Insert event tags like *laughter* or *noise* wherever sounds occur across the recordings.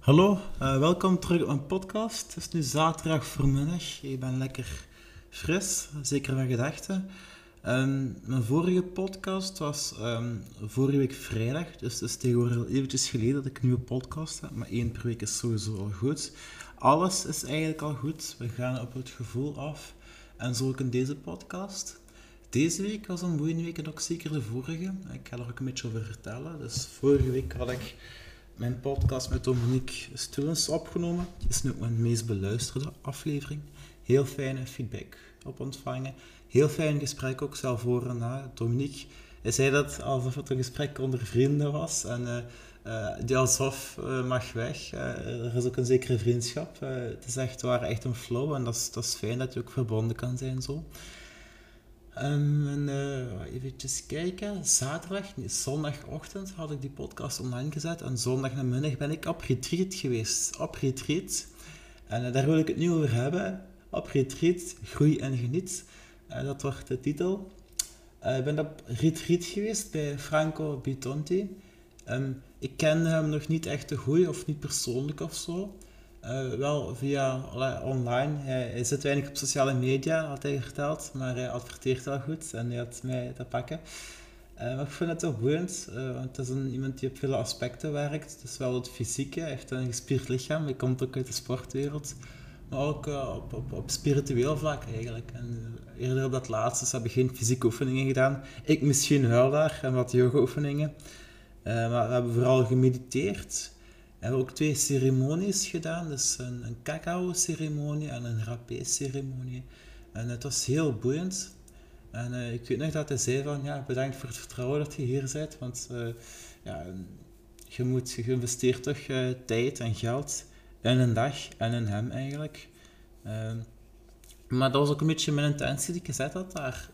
Hallo, uh, welkom terug op mijn podcast. Het is nu zaterdag voormiddag. Ik ben lekker fris, zeker van gedachten. Um, mijn vorige podcast was um, vorige week vrijdag, dus het is tegenwoordig al eventjes geleden dat ik een nieuwe podcast heb. Maar één per week is sowieso al goed. Alles is eigenlijk al goed. We gaan op het gevoel af. En zo ook in deze podcast. Deze week was een mooie week en ook zeker de vorige. Ik ga er ook een beetje over vertellen. Dus vorige week had ik mijn podcast met Dominique Stulens opgenomen. Die is nu mijn meest beluisterde aflevering. Heel fijne feedback op ontvangen. Heel fijn gesprek ook zelf voor en na. Dominique hij zei dat alsof het een gesprek onder vrienden was. En uh, uh, die alsof uh, mag weg. er is ook een zekere vriendschap. het is echt waar, echt een flow. En dat is, dat is fijn dat je ook verbonden kan zijn zo. Um, en, uh, even kijken. Zaterdag, nee, zondagochtend had ik die podcast online gezet. En zondagnamiddag ben ik op retreat geweest. Op retreat. En uh, daar wil ik het nu over hebben. Op retreat, groei en geniet. Uh, dat wordt de titel. ik ben op retreat geweest bij Franco Bitonti. Um, ik kende hem nog niet echt te goed of niet persoonlijk of zo. Uh, wel via online. Hij, zit weinig op sociale media, had hij verteld, maar hij adverteert wel goed en hij had mij te pakken. Uh, maar ik vind het toch boeiend, uh, want het is een, iemand die op vele aspecten werkt. Dus wel het fysieke, hij heeft een gespierd lichaam, hij komt ook uit de sportwereld. Maar ook op, op, op spiritueel vlak eigenlijk. En eerder op dat laatste, ze hebben geen fysieke oefeningen gedaan. Ik misschien wel daar, en wat yoga-oefeningen. maar we hebben vooral gemediteerd. We hebben ook twee ceremonies gedaan, dus een, een cacao-ceremonie en een rapé-ceremonie. En het was heel boeiend. En uh, ik weet nog dat hij zei van, ja, bedankt voor het vertrouwen dat je hier bent, want uh, ja, je, moet, je investeert toch uh, tijd en geld in een dag en in hem eigenlijk. Ehm, maar dat was ook een beetje mijn intentie die ik gezet had daar.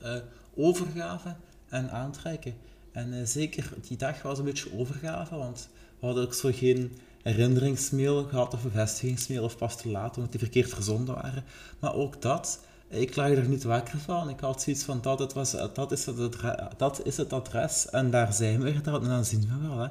overgave en aantrekken. En zeker die dag was een beetje overgave, want we hadden ook zo geen herinneringsmail gehad of bevestigingsmail of pas te laat omdat die verkeerd verzonden waren. Maar ook dat, ik lag er niet wakker van. Ik had zoiets van, dat, het was, dat, is, het adres, dat is het adres en daar zijn we dan. En dan zien we wel. Hè.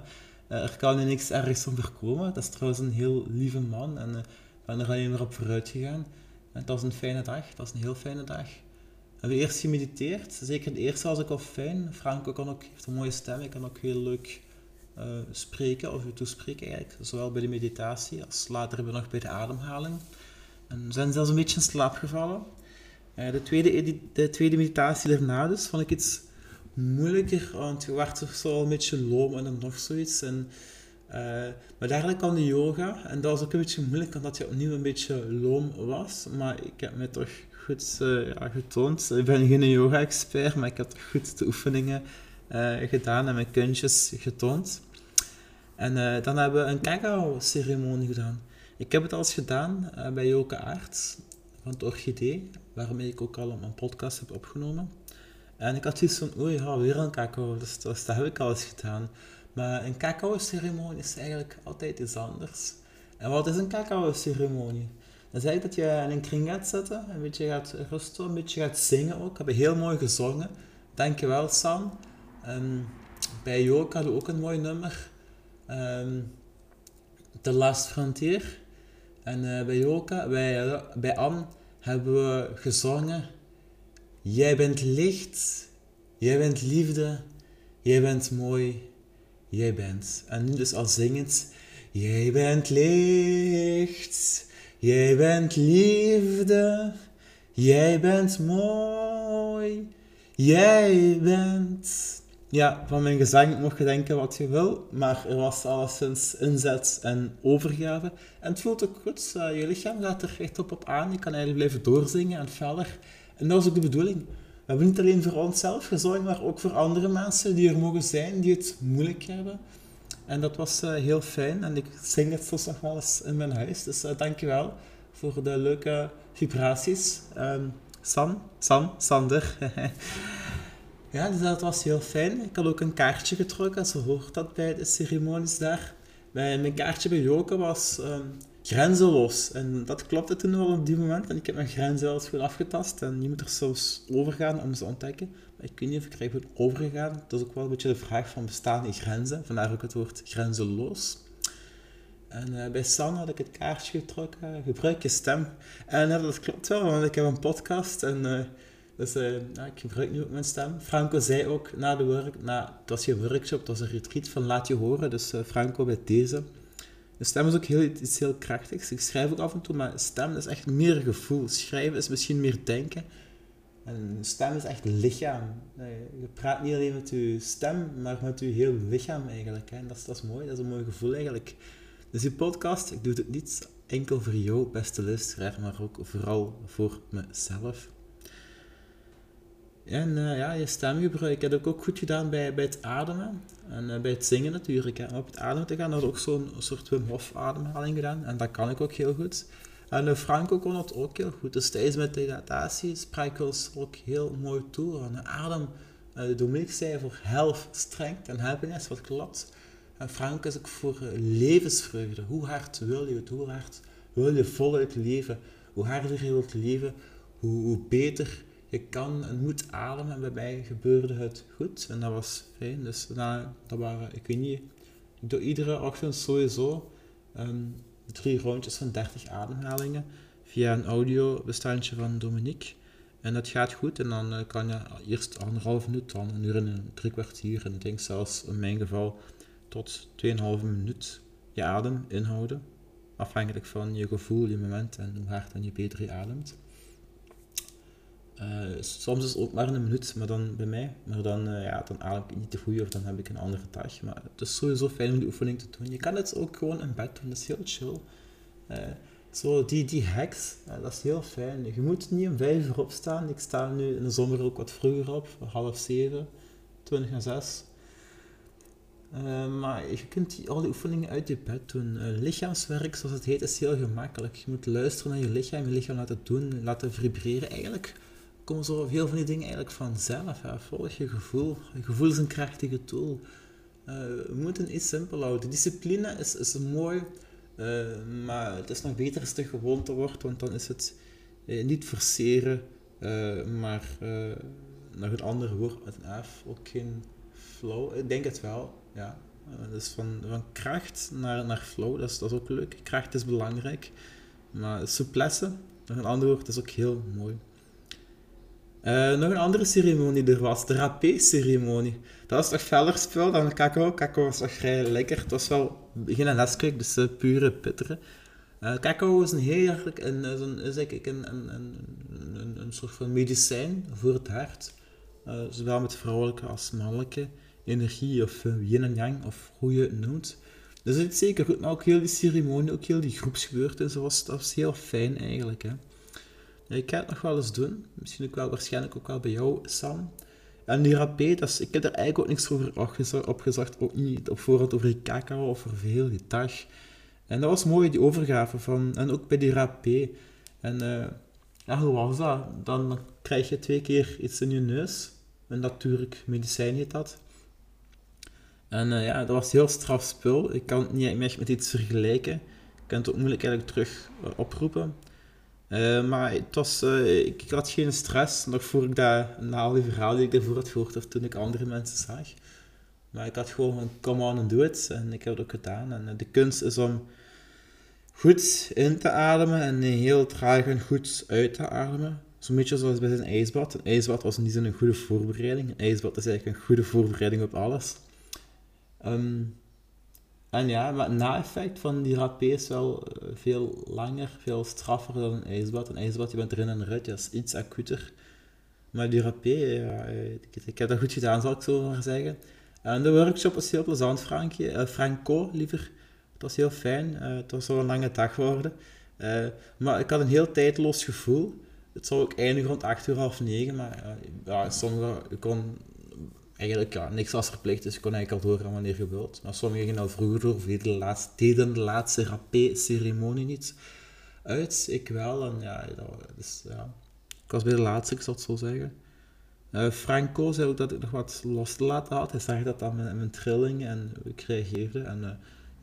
Eh, er kan nu niks ergens van voorkomen. Dat is trouwens een heel lieve man en ik uh, ben er alleen maar op vooruit gegaan. En het was een fijne dag, het was een heel fijne dag. We hebben eerst gemediteerd. Zeker de eerste was ook al fijn. Franco kan ook, heeft een mooie stem, ik kan ook heel leuk uh, spreken of u toespreken eigenlijk. Zowel bij de meditatie als later nog bij de ademhaling. En we zijn zelfs een beetje in slaap gevallen. Uh, de, tweede, de tweede meditatie daarna dus vond ik iets moeilijker, want je werd toch zo een beetje loom en dan nog zoiets. En, uh, maar dadelijk kwam de yoga en dat was ook een beetje moeilijk omdat je opnieuw een beetje loom was. Maar ik heb me toch goed ja, getoond. Ik ben geen yoga-expert, maar ik heb toch goed de oefeningen gedaan en mijn kunstjes getoond. En uh, dan hebben we een cacao-ceremonie gedaan. Ik heb het al eens gedaan uh, bij Joke Aarts van het Orchidee, waarmee ik ook al een podcast heb opgenomen. En ik had zoiets van, oei, weer een cacao, dus, dat heb ik al eens gedaan. Maar een cacao-ceremonie is eigenlijk altijd iets anders. En wat is een cacao-ceremonie? Dan zeg ik dat je in een kring gaat zitten, een beetje gaat rusten, een beetje gaat zingen ook. We hebben heel mooi gezongen. Dankjewel, Sam. Um, bij Joke hadden we ook een mooi nummer. Um, The Last Frontier. En uh, bij Joka, bij, bij Anne, hebben we gezongen. Jij bent licht, jij bent liefde, jij bent mooi, jij bent. En nu dus al zingend. Jij bent licht, jij bent liefde, jij bent mooi, jij bent ja, van mijn gezang mocht je denken wat je wil, maar er was alleszins inzet en overgave. En het voelt ook goed, uh, je lichaam gaat er echt op, op aan. Je kan eigenlijk blijven doorzingen en feller. En dat is ook de bedoeling. We hebben niet alleen voor onszelf gezongen, maar ook voor andere mensen die er mogen zijn, die het moeilijk hebben. En dat was uh, heel fijn. En ik zing het soms nog wel eens in mijn huis. Dus uh, dankjewel voor de leuke vibraties. Um, San, San, Sander. *laughs* Ja, dat was heel fijn. Ik had ook een kaartje getrokken, zo hoort dat bij de ceremonies daar. Mijn kaartje bij Joke was um, grenzeloos. En dat klopte toen wel op die moment. En ik heb mijn grenzen wel eens goed afgetast. En je moet er zelfs overgaan om ze te ontdekken. Maar ik weet niet of ik er overgegaan. Dat is ook wel een beetje de vraag van bestaan die grenzen. Vandaar ook het woord grenzeloos. En bij San had ik het kaartje getrokken, gebruik je stem. En dat klopt wel, want ik heb een podcast en dus uh, ik gebruik nu ook mijn stem. Franco zei ook na de work, na, het was geen workshop, het was een retreat van laat je horen. Dus uh, Franco bij deze. De stem is ook heel, iets heel krachtigs. Ik schrijf ook af en toe, maar stem is echt meer gevoel. Schrijven is misschien meer denken. En stem is echt lichaam. Je praat niet alleen met je stem, maar met je heel lichaam eigenlijk. En dat is, dat is mooi, dat is een mooi gevoel eigenlijk. Dus die podcast, ik doe het niet enkel voor jou, beste luisteraar, maar ook vooral voor mezelf. En uh, ja, je stemgebruik heb ik ook goed gedaan bij, bij het ademen. En uh, bij het zingen natuurlijk. Op het ademen te gaan, had ik ook zo'n soort Wim Hof ademhaling gedaan. En dat kan ik ook heel goed. En uh, Franco kon dat ook heel goed. Dus tijdens mijn meditatie sprak ons ook heel mooi toe. En de adem, uh, Dominique zei voor health, strength en happiness, wat klopt. En Franco is ook voor levensvreugde. Hoe hard wil je het? Hoe hard wil je voluit leven? Hoe harder je wilt leven, hoe beter je kan en moet ademen. En bij mij gebeurde het goed en dat was fijn. Dus nou, dat waren, ik weet niet, ik doe iedere ochtend sowieso um, drie rondjes van 30 ademhalingen via een audiobestandje van Dominique. En dat gaat goed en dan uh, kan je eerst anderhalf minuut, dan een uur en een drie kwartier en ik denk zelfs in mijn geval tot 2,5 minuut je adem inhouden. Afhankelijk van je gevoel, je moment en hoe hard en je beter je ademt. Uh, soms is het ook maar een minuut, maar dan bij mij. Maar dan, uh, ja, dan adem ik niet te goed of dan heb ik een andere dag. Maar het is sowieso fijn om die oefening te doen. Je kan het ook gewoon in bed doen, dat is heel chill. Uh, zo, die, die hacks, dat is heel fijn. Je moet niet om vijf uur opstaan. Ik sta nu in de zomer ook wat vroeger op, half zeven, twintig en zes. maar je kunt die, al die oefeningen uit je bed doen. lichaamswerk, zoals het heet, is heel gemakkelijk. Je moet luisteren naar je lichaam, je lichaam laten doen, laten vibreren. Eigenlijk komen zo heel van die dingen eigenlijk vanzelf. Hè. Volg je gevoel. Je gevoel is een krachtige tool. Uh, we moeten iets simpel houden. Discipline is, is mooi, uh, maar het is nog beter als het gewoonte wordt, want dan is het uh, niet forceren, maar nog een andere woord met een ook geen flow. Ik denk het wel, ja. dus van, van kracht naar, naar flow, dat is, dat ook leuk. Kracht is belangrijk, maar souplesse, nog een ander woord, is ook heel mooi. Uh, nog een andere ceremonie er was, de rapé-ceremonie. Dat was toch feller spul dan cacao. Cacao was toch vrij lekker. Het was wel geen Nesquik, dus uh, pure pitteren. Uh, cacao is een heerlijk, een, een, is eigenlijk een, een, een, een, soort van medicijn voor het hart. zowel met vrouwelijke als mannelijke energie, of yin en yang, of hoe je het noemt. Dus het is zeker goed, maar ook heel die ceremonie, ook heel die groepsgebeurtenissen, was, dat was heel fijn eigenlijk. Hè. Ik ga het nog wel eens doen. Misschien ook wel waarschijnlijk ook wel bij jou, Sam. En die rapé, dat ik heb er eigenlijk ook niks over opgezocht. Ook niet op voorhand over die cacao of over heel die dag. En dat was mooi, die overgave van... En ook bij die rapé. En ja, hoe was dat? Dan krijg je twee keer iets in je neus. Een natuurlijk medicijn heet dat. En uh, ja, dat was heel straf spul. Ik kan het niet echt met iets vergelijken. Ik kan het ook moeilijk eigenlijk terug uh, oproepen. Uh, maar het was, uh, ik, had geen stress, nog voor ik dat, na al die verhalen die ik daarvoor had gehoord, of toen ik andere mensen zag. Maar ik had gewoon van, come on and do it. En ik heb het ook gedaan. En uh, de kunst is om goed in te ademen en heel traag en goed uit te ademen. Zo'n beetje zoals bij een ijsbad. Een ijsbad was in die een goede voorbereiding. Een ijsbad is eigenlijk een goede voorbereiding op alles. Um, en ja, maar het na-effect van die rapé is wel eh, veel langer, veel straffer dan een ijsbad. Een ijsbad, je bent erin en eruit, dat is iets acuter. Maar die rapé, ja, eh, ik, heb dat goed gedaan, zal ik zo maar zeggen. En de workshop was heel plezant, Frankje. Franco, liever. Het was heel fijn. Uh, het was wel een lange dag geworden. Maar ik had een heel tijdloos gevoel. Het zou ook eindigen rond 8 uur, half 9. Maar ja, sommige, ik kon eigenlijk ja, niks was verplicht, dus je kon eigenlijk al doorgaan wanneer je wilt. Maar sommigen gingen al vroeger door, of de laatste, deden de laatste rapé-ceremonie niet uit. Ik wel, en ja, dus, ja, ik was bij de laatste, ik zal het zo zeggen. Uh, Franco zei ook dat ik nog wat los te laten had. Hij zag dat aan mijn, mijn trilling en ik reageerde. En uh,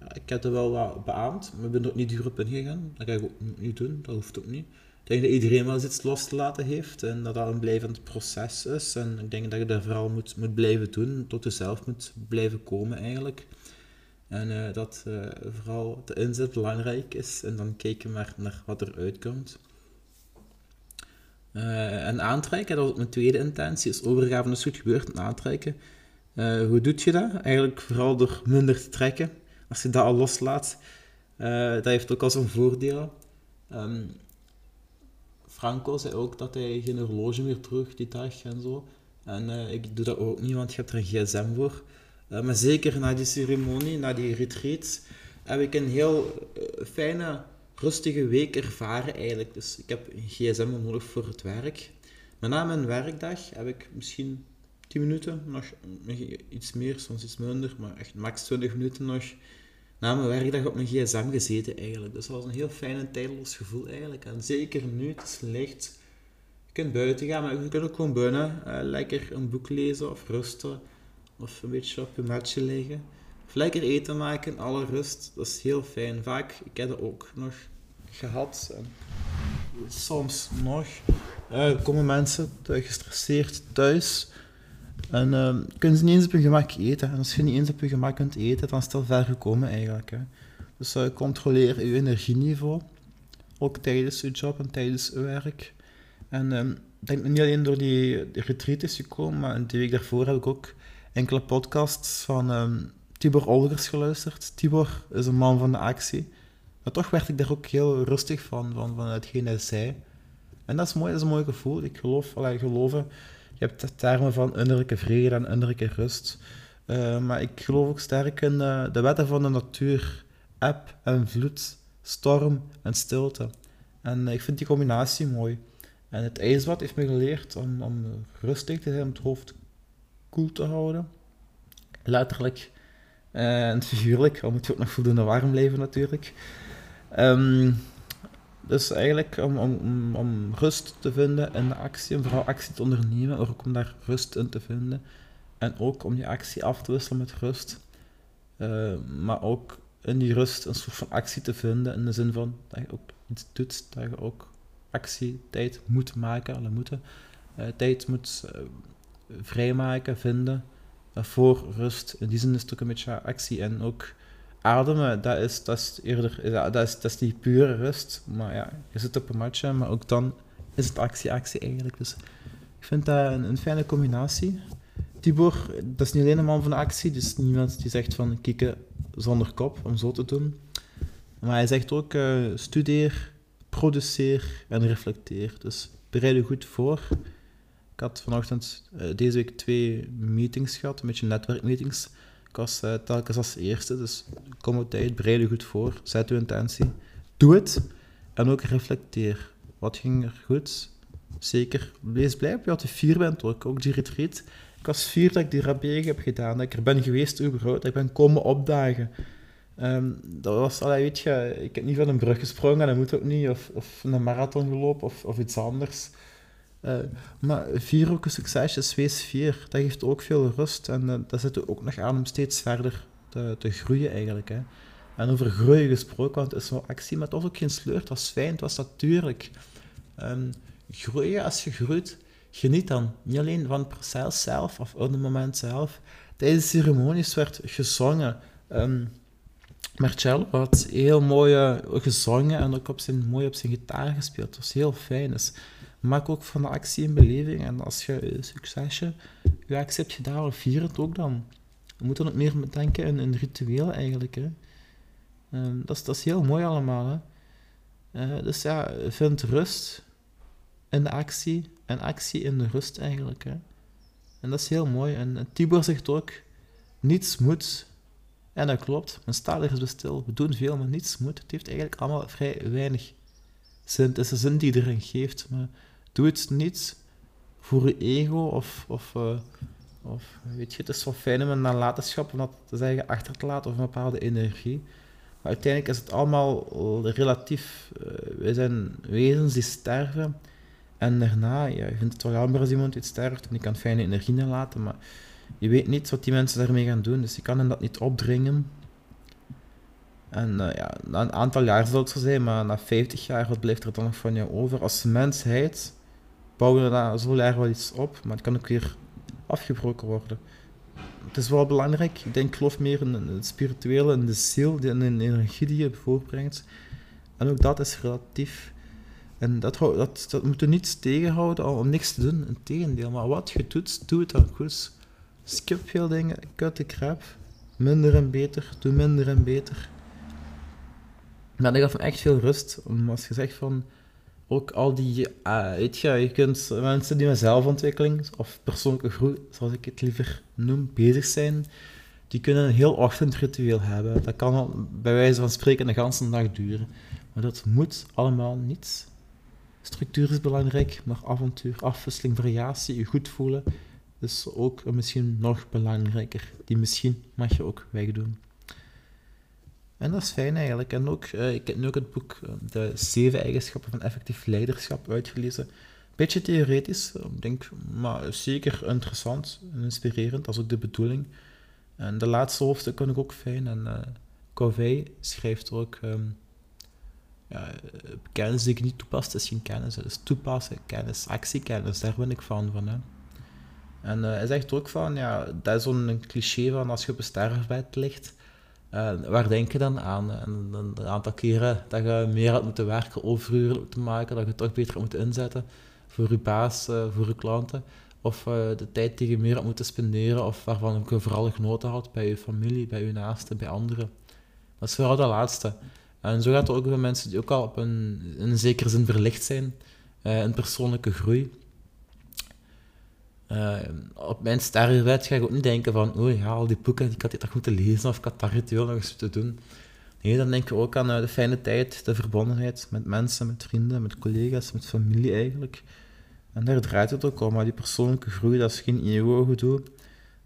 ja, ik heb er wel wat beaamd, maar ik ben er ook niet duur op ingegaan. Dat ga ik ook niet doen, dat hoeft ook niet. Ik denk dat iedereen wel eens iets los te laten heeft en dat dat een blijvend proces is. En ik denk dat je dat vooral moet, moet blijven doen, tot je zelf moet blijven komen eigenlijk. En uh, dat uh, vooral de inzet belangrijk is en dan kijken maar naar wat er uitkomt. Uh, en aantrekken, dat mijn tweede intentie, is overgave is goed gebeurd en aantrekken. hoe doet je dat? Eigenlijk vooral door minder te trekken. Als je dat al loslaat, dat heeft ook al zijn voordelen. Um, Franco zei ook dat hij geen horloge meer terug die dag en zo. En ik doe dat ook niet, want je hebt er een gsm voor. Uh, maar zeker na die ceremonie, na die retreat, heb ik een heel uh, fijne, rustige week ervaren eigenlijk. Dus ik heb een gsm nodig voor het werk. Maar na mijn werkdag heb ik misschien 10 minuten, nog, iets meer, soms iets minder, maar echt max 20 minuten nog na mijn werkdag op mijn gsm gezeten eigenlijk. Dus dat was een heel fijn en tijdloos gevoel eigenlijk. En zeker nu, het is licht. Je kunt buiten gaan, maar je kunt ook gewoon binnen uh, lekker een boek lezen of rusten of een beetje op je matje liggen. Of lekker eten maken, alle rust. Dat is heel fijn. Vaak, ik heb dat ook nog gehad. En soms nog uh, komen mensen gestresseerd thuis. En uh, kunnen ze niet eens op hun gemak eten. En als je niet eens op je gemak kunt eten, dan al ver gekomen eigenlijk. Hè. Dus uh, controleer je energieniveau. Ook tijdens je job en tijdens je werk. En um, ik denk niet alleen door die, retreat is gekomen, maar die week daarvoor heb ik ook enkele podcasts van um, Tibor Olgers geluisterd. Tibor is een man van de actie. Maar toch werd ik daar ook heel rustig van, van, van hetgeen hij zei. En dat is mooi, dat is een mooi gevoel. Ik geloof, allee, geloven, hebt de termen van innerlijke vrede en innerlijke rust. Uh, maar ik geloof ook sterk in uh, de wetten van de natuur. Eb en vloed, storm en stilte. En uh, ik vind die combinatie mooi. En het ijsbad heeft me geleerd om, om rustig te zijn, om het hoofd koel te houden. Letterlijk en figuurlijk, al moet je ook nog voldoende warm blijven natuurlijk. Um, dus eigenlijk om, om, om rust te vinden in de actie, om vooral actie te ondernemen, maar ook om daar rust in te vinden. En ook om die actie af te wisselen met rust. Uh, maar ook in die rust een soort van actie te vinden, in de zin van dat je ook iets doet, dat je ook actie, tijd moet maken, alle moeten. Uh, tijd moet vrijmaken, vinden voor rust. In die zin is het ook een beetje actie en ook ademen, dat is, dat is eerder, dat is, dat is die pure rust. Maar ja, je zit op een matje, maar ook dan is het actie, actie eigenlijk. Dus ik vind dat een, een fijne combinatie. Tibor, dat is niet alleen een man van actie, dus niemand die zegt van kikken zonder kop, om zo te doen. Maar hij zegt ook uh, studeer, produceer en reflecteer. Dus bereid je goed voor had vanochtend uh, deze week twee meetings gehad, een beetje netwerkmeetings. Ik was uh, telkens als eerste, dus kom op tijd, bereid je goed voor, zet je intentie, doe het en ook reflecteer. Wat ging er goed? Zeker, wees blij op je vier bent ook, ook die retreat. Ik was vier dat ik die rabege heb gedaan, dat ik er ben geweest überhaupt, dat ik ben komen opdagen. Um, dat was, allee, weet je, ik heb niet van een brug gesprongen, dat moet ook niet, of, of een marathon gelopen of, of iets anders. Uh, maar vier ook een succes wees vier. Dat geeft ook veel rust en uh, dat zet ook nog aan om steeds verder te, te groeien eigenlijk. Hè. En over groeien gesproken, want het is wel actie, maar was ook geen sleur. Het was fijn, het was natuurlijk. Um, groeien, als je groeit, geniet dan. Niet alleen van het proces zelf of op het moment zelf. Tijdens de ceremonies werd gezongen. Um, Marcello had heel mooi gezongen en ook op zijn, mooi op zijn gitaar gespeeld. Het was heel fijn. Dus Maak ook van de actie een beleving. En als je succesje, je actie hebt gedaan, vier het ook dan. We moeten ook meer denken in een ritueel eigenlijk. Hè. Ehm, dat, is, dat is heel mooi allemaal. Hè. Uh, dus ja, vind rust in de actie en actie in de rust eigenlijk. Hè. En dat is heel mooi. En, Tibor zegt ook, niets moet. En dat klopt, men staat ergens stil. We doen veel, maar niets moet. Het heeft eigenlijk allemaal vrij weinig zin. Het is de zin die erin geeft. Maar doe het niet voor je ego of, of, uh, of weet je, het is wel fijn om een nalatenschap om dat te zeggen achter te laten of een bepaalde energie. Maar uiteindelijk is het allemaal relatief. Uh, wij zijn wezens die sterven. En daarna, ja, je vindt het wel jammer als iemand iets sterft en die kan fijne energie nalaten, maar je weet niet wat die mensen daarmee gaan doen, dus je kan hen dat niet opdringen. En uh, ja, na een aantal jaar zal het zo zijn, maar na 50 jaar, wat blijft er dan nog van jou over? Als mensheid bouwen we daar zo erg wel iets op, maar het kan ook weer afgebroken worden. het is wel belangrijk. Ik denk, geloof meer in het spirituele, in de ziel, in de energie die je voortbrengt. En ook dat is relatief. En dat, dat, dat moet je niet tegenhouden om niks te doen. Integendeel, maar wat je doet, doe het dan goed. Skip veel dingen, cut de crap. Minder en beter, doe minder en beter. Maar dat gaf me echt veel rust. Als je zegt van, ook al die, uh, je, kunt mensen die met zelfontwikkeling of persoonlijke groei, zoals ik het liever noem, bezig zijn, die kunnen een heel ochtendritueel hebben. Dat kan bij wijze van spreken een ganse dag duren. Maar dat moet allemaal niet. Structuur is belangrijk, maar avontuur, afwisseling, variatie, je goed voelen is ook misschien nog belangrijker. Die misschien mag je ook wegdoen. En dat is fijn eigenlijk. En ook, uh, ik heb nu ook het boek uh, De Zeven Eigenschappen van Effectief Leiderschap uitgelezen. Beetje theoretisch, ik denk, maar zeker interessant en inspirerend. Dat is ook de bedoeling. En de laatste hoofdstuk kan ik ook fijn. En Covey schrijft ook um, ja, kennis die ik niet toepast, is geen kennis. Het is toepassen, kennis, actiekennis. Daar ben ik van. van hè. En hij zegt ook van, ja, dat is zo'n cliché van als je op een sterfbed ligt uh, waar denk je dan aan? En een aantal keren dat je meer had moeten werken, overuren moeten maken, dat je toch beter had moeten inzetten voor je baas, uh, voor je klanten. Of uh, de tijd die je meer had moeten spenderen, of waarvan je vooral genoten had bij je familie, bij je naasten, bij anderen. Dat is vooral dat laatste. En zo gaat het ook bij mensen die ook al op een, in een zekere zin verlicht zijn in persoonlijke groei. Uh, op mijn sterrenwet ga ik ook niet denken van, oh ja, al die boeken, ik had dit toch moeten lezen of ik had dat ritueel nog eens moeten doen. Nee, dan denk je ook aan uh, de fijne tijd, de verbondenheid met mensen, met vrienden, met collega's, met familie eigenlijk. En daar draait het ook om, maar die persoonlijke groei, dat is geen ego-gedoe.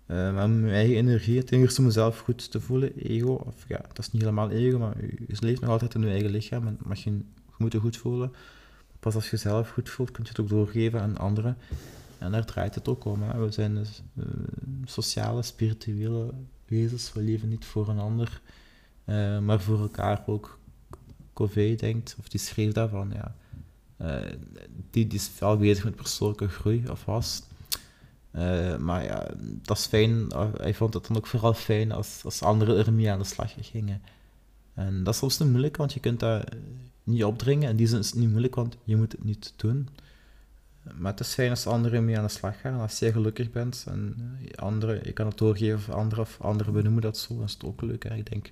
Uh, maar mijn eigen energie, ten eerste om mezelf goed te voelen, ego, of ja, dat is niet helemaal ego, maar je leeft nog altijd in je eigen lichaam en je, je moet je goed voelen. Pas als je jezelf goed voelt, kun je het ook doorgeven aan anderen. En daar draait het ook om. Hè. We zijn dus, uh, sociale, spirituele wezens. We leven niet voor een ander, uh, maar voor elkaar ook. Covey denkt, of die schreef daarvan, ja. Uh, die, die is veel bezig met persoonlijke groei, of was. maar ja, dat is fijn. Hij vond het dan ook vooral fijn als, als anderen ermee aan de slag gingen. En dat is soms niet moeilijk, want je kunt dat niet opdringen. En die zin is het niet moeilijk, want je moet het niet doen. Maar het is fijn als anderen mee aan de slag gaan. Als jij gelukkig bent en anderen, je kan het doorgeven aan anderen of anderen benoemen dat zo, dan is het ook leuk. Ik denk,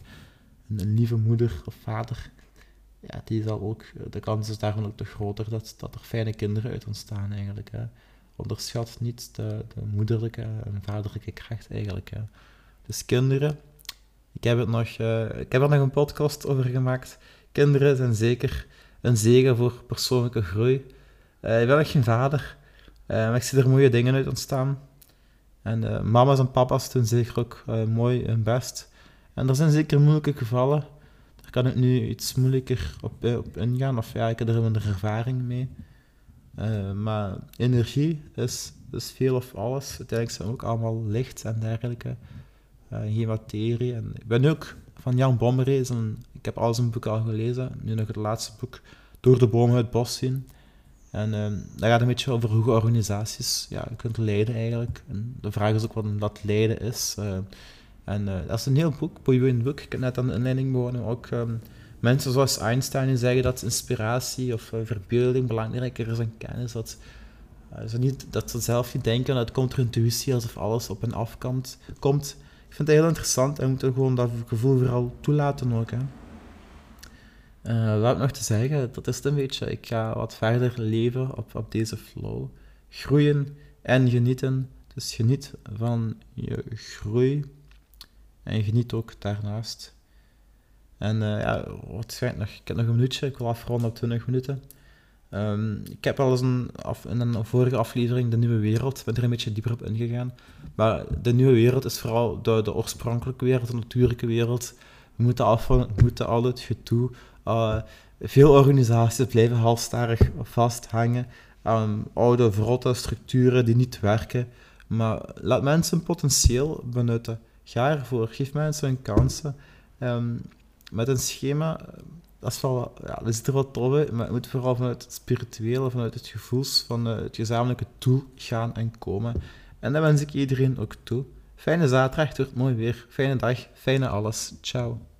een, lieve moeder of vader, ja, die zal ook, de kans is daarvan ook te groter dat, dat er fijne kinderen uit ontstaan eigenlijk. Hè? Onderschat niet de, de moederlijke en vaderlijke kracht eigenlijk. Hè? Dus kinderen, ik heb, het nog, uh, ik heb er nog een podcast over gemaakt. Kinderen zijn zeker een zegen voor persoonlijke groei. Uh, ik ben nog geen vader, uh, maar ik zie er mooie dingen uit ontstaan. En uh, mama's en papa's doen zeker ook mooi hun best. En er zijn zeker moeilijke gevallen. Daar kan ik nu iets moeilijker op, op ingaan, of ja, ik heb er minder ervaring mee. maar energie is, is veel of alles. Uiteindelijk zijn ook allemaal licht en dergelijke. geen materie. En ik ben ook van Jan Bommerees. Ik heb al zijn boek al gelezen. Nu nog het laatste boek, Door de bomen het bos zien. En uh, dat gaat een beetje over hoe je organisaties ja, kunt leiden eigenlijk. En de vraag is ook wat dat leiden is. Uh, en uh, dat is een heel boek, boeiend boek. Ik heb net aan de inleiding begonnen ook um, mensen zoals Einstein die zeggen dat inspiratie of verbeelding belangrijker is dan kennis. Dat, ze niet, dat ze zelf niet denken dat komt er intuïtie alsof alles op een afkant komt. Ik vind het heel interessant en we moeten gewoon dat gevoel vooral toelaten ook. Hè. Wat nog te zeggen? Dat is een beetje. Ik ga wat verder leven op, op deze flow. Groeien en genieten. Dus geniet van je groei. En geniet ook daarnaast. En uh, ja, wat schijnt nog? Ik heb nog een minuutje. Ik wil afronden op 20 minuten. Um, ik heb al eens een af, in een vorige aflevering De Nieuwe Wereld, ben er een beetje dieper op ingegaan. Maar de Nieuwe Wereld is vooral de, de oorspronkelijke wereld, de natuurlijke wereld. We moeten, af, we moeten al het uh, veel organisaties blijven halstarrig vasthangen aan oude, verrotte structuren die niet werken. Maar laat mensen potentieel benutten. Ga ervoor. Geef mensen hun kansen. Um, met een schema, dat is wel, ja, dat ziet er uit, maar het moet vooral vanuit het spirituele, vanuit het gevoels van het gezamenlijke doel gaan en komen. En dat wens ik iedereen ook toe. Fijne zaterdag, het wordt mooi weer. Fijne dag, fijne alles. Ciao.